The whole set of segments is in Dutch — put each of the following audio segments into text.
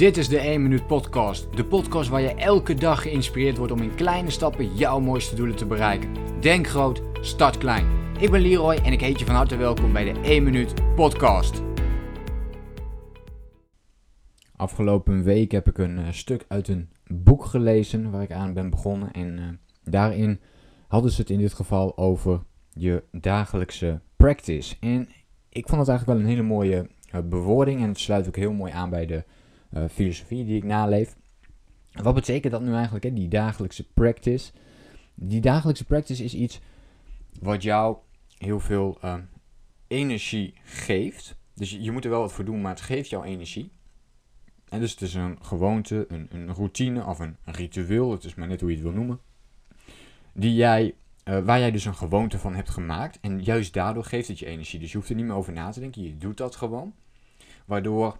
Dit is de 1 Minuut Podcast. De podcast waar je elke dag geïnspireerd wordt om in kleine stappen jouw mooiste doelen te bereiken. Denk groot, start klein. Ik ben Leroy en ik heet je van harte welkom bij de 1 Minuut Podcast. Afgelopen week heb ik een uh, stuk uit een boek gelezen waar ik aan ben begonnen. En uh, daarin hadden ze het in dit geval over je dagelijkse practice. En ik vond het eigenlijk wel een hele mooie uh, bewoording en het sluit ook heel mooi aan bij de filosofie die ik naleef. Wat betekent dat nu eigenlijk, hè? die dagelijkse practice? Die dagelijkse practice is iets wat jou heel veel uh, energie geeft. Dus je, moet er wel wat voor doen, maar het geeft jou energie. En dus het is een gewoonte, een, een routine of een, ritueel, het is maar net hoe je het wil noemen. Die jij, uh, waar jij dus een gewoonte van hebt gemaakt. En juist daardoor geeft het je energie. Dus je hoeft er niet meer over na te denken, je doet dat gewoon. Waardoor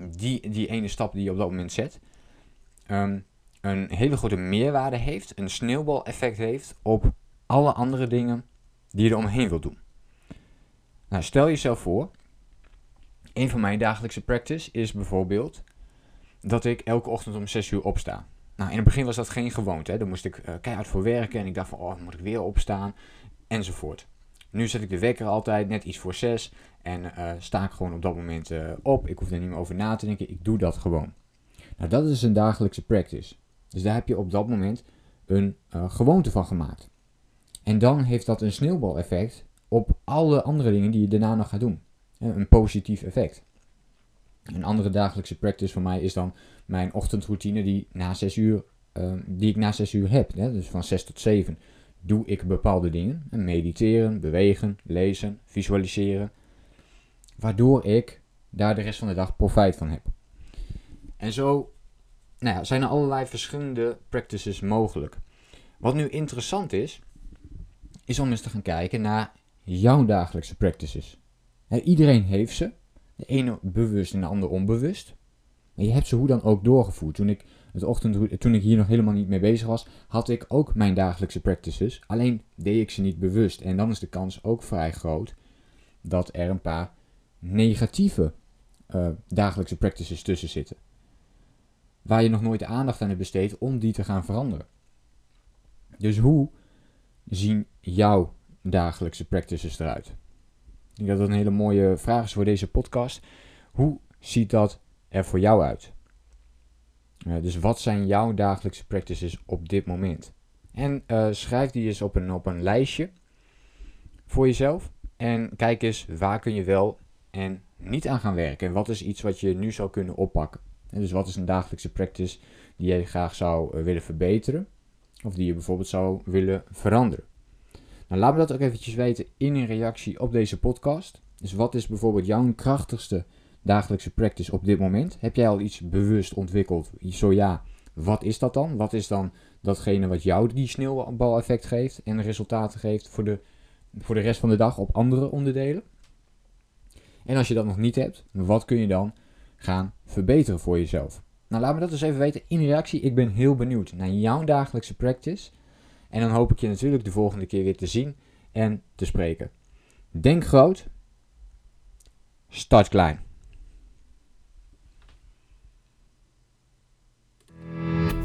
die, die ene stap die je op dat moment zet, um, een hele grote meerwaarde heeft, een sneeuwbaleffect heeft op alle andere dingen die je er omheen wil doen. Nou, stel jezelf voor, een van mijn dagelijkse practice is bijvoorbeeld dat ik elke ochtend om 6 uur opsta. Nou, in het begin was dat geen gewoonte. Hè. Daar moest ik uh, keihard voor werken en ik dacht van, oh, moet ik weer opstaan, enzovoort. Nu zet ik de wekker altijd net iets voor 6 en uh, sta ik gewoon op dat moment uh, op. Ik hoef er niet meer over na te denken. Ik doe dat gewoon. Nou, dat is een dagelijkse practice. Dus daar heb je op dat moment een uh, gewoonte van gemaakt. En dan heeft dat een sneeuwbaleffect op alle andere dingen die je daarna nog gaat doen. Een positief effect. Een andere dagelijkse practice voor mij is dan mijn ochtendroutine die, na 6 uur, die ik na 6 uur heb. Hè? Dus van 6 tot 7 doe ik bepaalde dingen. Mediteren, bewegen, lezen, visualiseren waardoor ik daar de rest van de dag profijt van heb. En zo nou ja, zijn er allerlei verschillende practices mogelijk. Wat nu interessant is, is om eens te gaan kijken naar jouw dagelijkse practices. iedereen heeft ze, de ene bewust en de ander onbewust. Maar je hebt ze hoe dan ook doorgevoerd. Toen ik, het ochtend, toen ik hier nog helemaal niet mee bezig was, had ik ook mijn dagelijkse practices. Alleen deed ik ze niet bewust. En dan is de kans ook vrij groot dat er een paar negatieve uh, dagelijkse practices tussen zitten. Waar je nog nooit aandacht aan hebt besteed om die te gaan veranderen. Dus hoe zien jouw dagelijkse practices eruit? Ik denk dat dat een hele mooie vraag is voor deze podcast. Hoe ziet dat er voor jou uit? Uh, dus wat zijn jouw dagelijkse practices op dit moment? En uh, schrijf die eens op een, op een lijstje voor jezelf. En kijk eens waar kun je wel en niet aan gaan werken? En wat is iets wat je nu zou kunnen oppakken? En dus wat is een dagelijkse practice die je graag zou uh, willen verbeteren? Of die je bijvoorbeeld zou willen veranderen? Nou, laat me dat ook eventjes weten in een reactie op deze podcast. Dus wat is bijvoorbeeld jouw krachtigste dagelijkse practice op dit moment? Heb jij al iets bewust ontwikkeld? Zo ja, wat is dat dan? Wat is dan datgene wat jou die sneeuwbaleffect geeft en resultaten geeft voor de, voor de rest van de dag op andere onderdelen? En als je dat nog niet hebt, wat kun je dan gaan verbeteren voor jezelf? Nou, laat me dat eens even weten in reactie. Ik ben heel benieuwd naar jouw dagelijkse practice. En dan hoop ik je natuurlijk de volgende keer weer te zien en te spreken. Denk groot, start klein.